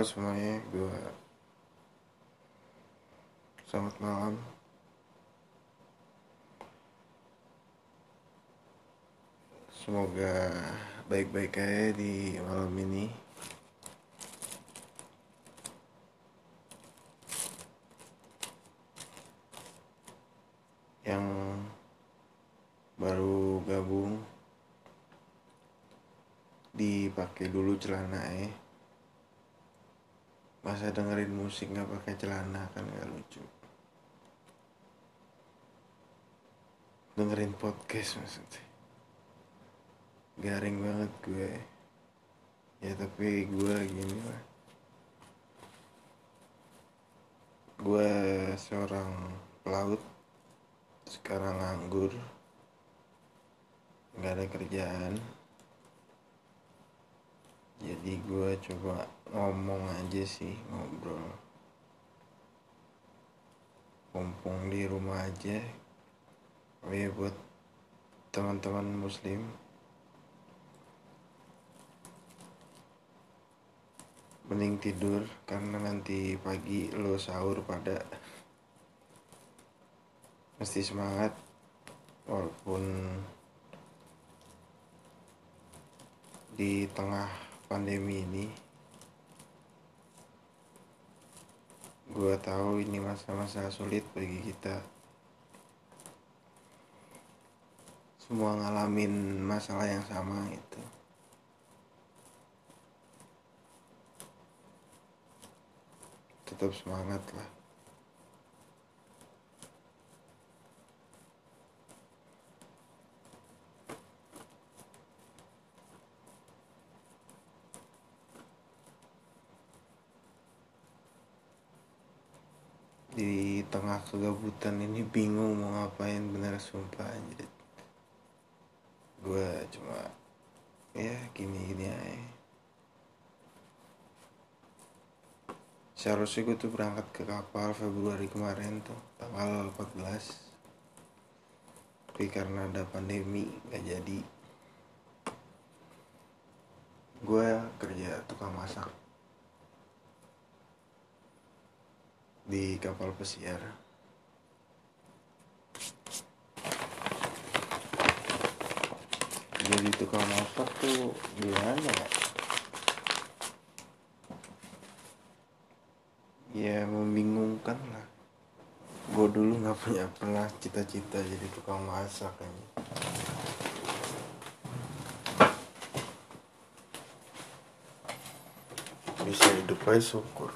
Semuanya, gue Selamat malam. Semoga baik-baik aja di malam ini. Yang baru gabung Dipakai dulu celana eh masa dengerin musik nggak pakai celana kan nggak lucu. Dengerin podcast maksudnya. Garing banget gue. Ya tapi gue gini lah. Gue seorang pelaut sekarang nganggur. Nggak ada kerjaan jadi gue coba ngomong aja sih ngobrol. Mumpung di rumah aja oh ya buat teman-teman muslim. Mending tidur karena nanti pagi lo sahur pada mesti semangat. Walaupun di tengah pandemi ini gue tahu ini masa-masa sulit bagi kita. Semua ngalamin masalah yang sama itu tetap semangat lah di tengah kegabutan ini bingung mau ngapain bener sumpah aja gue cuma ya gini gini aja. Seharusnya gue tuh berangkat ke kapal Februari kemarin tuh tanggal 14 tapi karena ada pandemi gak jadi. Gue kerja tukang masak. Di kapal pesiar jadi tukang masak tuh gimana ya? Ya membingungkan lah. Gue dulu nggak punya pernah cita-cita jadi tukang masak kayaknya. Bisa hidup aja syukur.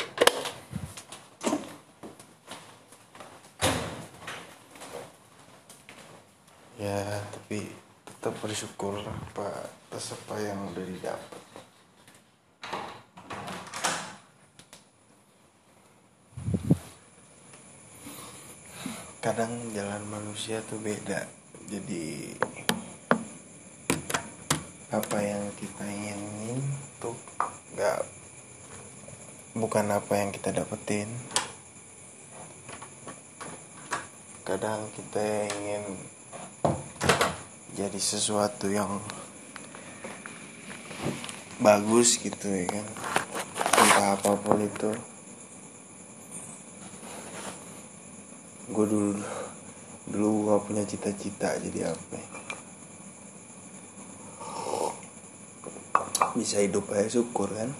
Ya tapi tetap bersyukur apa atas apa yang udah didapat. Kadang jalan manusia tuh beda jadi apa yang kita ingin tuh nggak bukan apa yang kita dapetin. Kadang kita ingin jadi sesuatu yang bagus gitu ya kan. Entah apa pun itu. Gue dulu dulu gak punya cita-cita jadi apa ya. bisa hidup aja syukur kan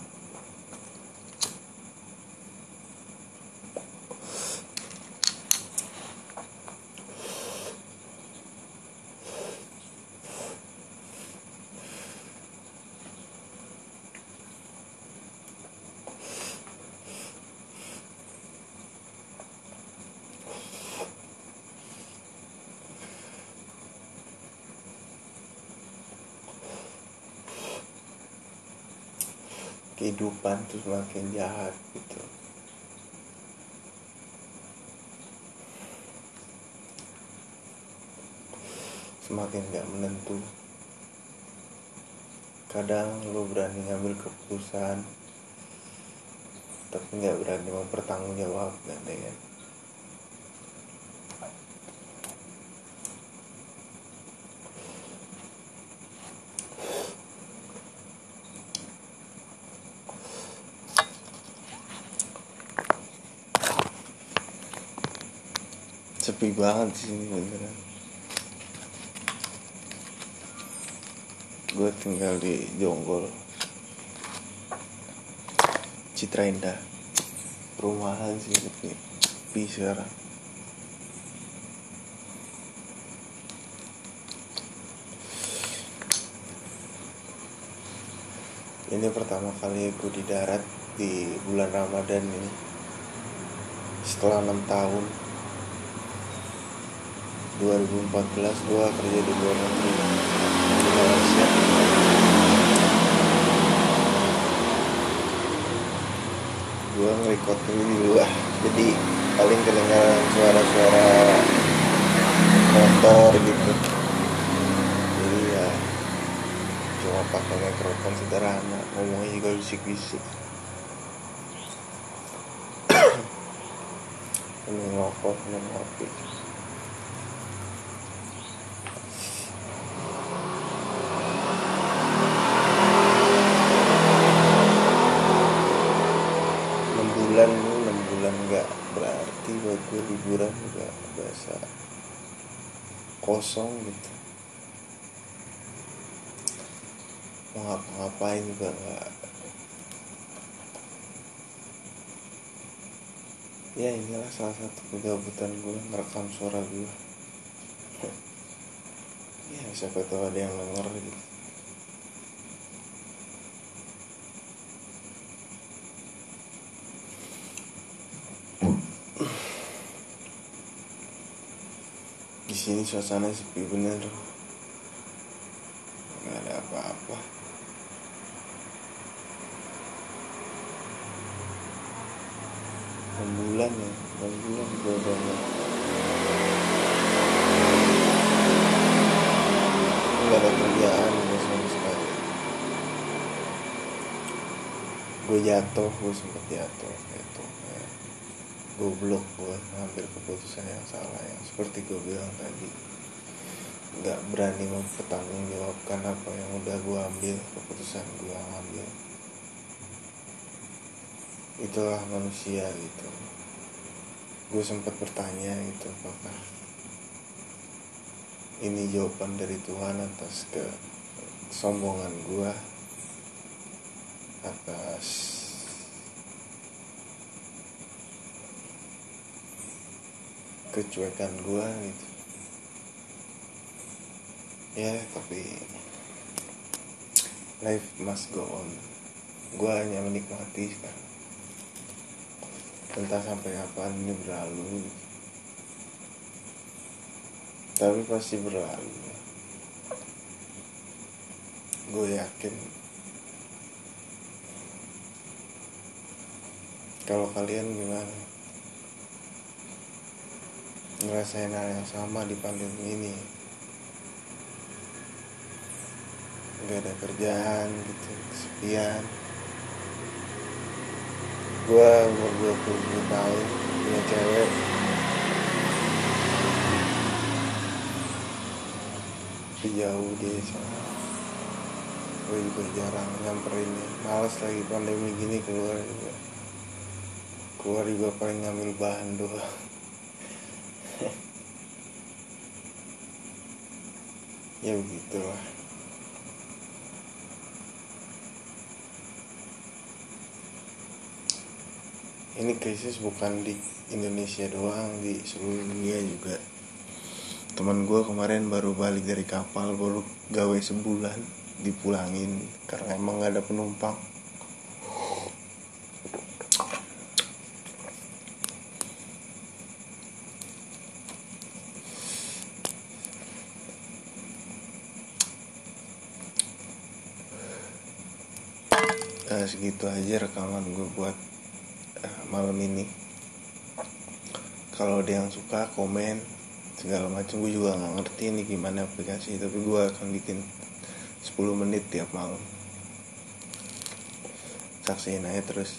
kehidupan tuh semakin jahat gitu. Semakin gak menentu. Kadang lo berani ngambil keputusan tapi nggak berani mempertanggungjawabkan ya kan sepi banget sih ini beneran. Gue tinggal di Jonggol. Citra Indah. Perumahan sih tapi sepi sekarang. Ini pertama kali gue di darat di bulan Ramadan ini. Setelah 6 tahun 2014 gue kerja di luar negeri. Di Malaysia gue ngerekod ini di luar jadi paling kedengaran suara-suara motor gitu. Jadi ya cuma pakai mikrofon sederhana ngomongnya juga bisik-bisik. Ini ngerokok ini ngopi bulan lu enam bulan nggak berarti liburan juga biasa kosong gitu. Mau ngapa-ngapain juga nggak. Ya inilah salah satu kegabutan gue merekam suara gue ya siapa tahu ada yang denger gitu di sini suasana sepi bener. Nggak ada apa-apa. Bulan ya bulan gue udah nggak ada kerjaan gue sama sekali. Gue jatuh gue sempet jatuh jatuh kayak goblok gue ngambil keputusan yang salah yang seperti gue bilang tadi. Nggak berani mempertanggungjawabkan apa yang udah gue ambil keputusan gue ambil. Itulah manusia gitu. Gue sempat bertanya gitu apakah ini jawaban dari Tuhan atas ke kesombongan gue atas kecuekan gue gitu. Ya tapi life must go on. Gue hanya menikmati sekarang. Entah sampai kapan ini berlalu. Tapi pasti berlalu. Gue yakin. Kalau kalian gimana ngerasain hal yang sama di pandemi ini. Nggak ada kerjaan gitu kesepian. Gue umur 20 tahun punya cewek. Tapi jauh dia sana gue juga jarang nyamperin ya. Males lagi pandemi gini keluar juga. Keluar juga paling ngambil bahan doang ya begitulah ini krisis bukan di Indonesia doang di seluruh dunia juga. Teman gue kemarin baru balik dari kapal baru gawe sebulan dipulangin. Karena emang gak ada penumpang Eh, segitu aja rekaman gue buat eh, malam ini. Kalau ada yang suka komen segala macam gue juga nggak ngerti ini gimana aplikasi tapi gue akan bikin 10 menit tiap malam. Saksiin aja terus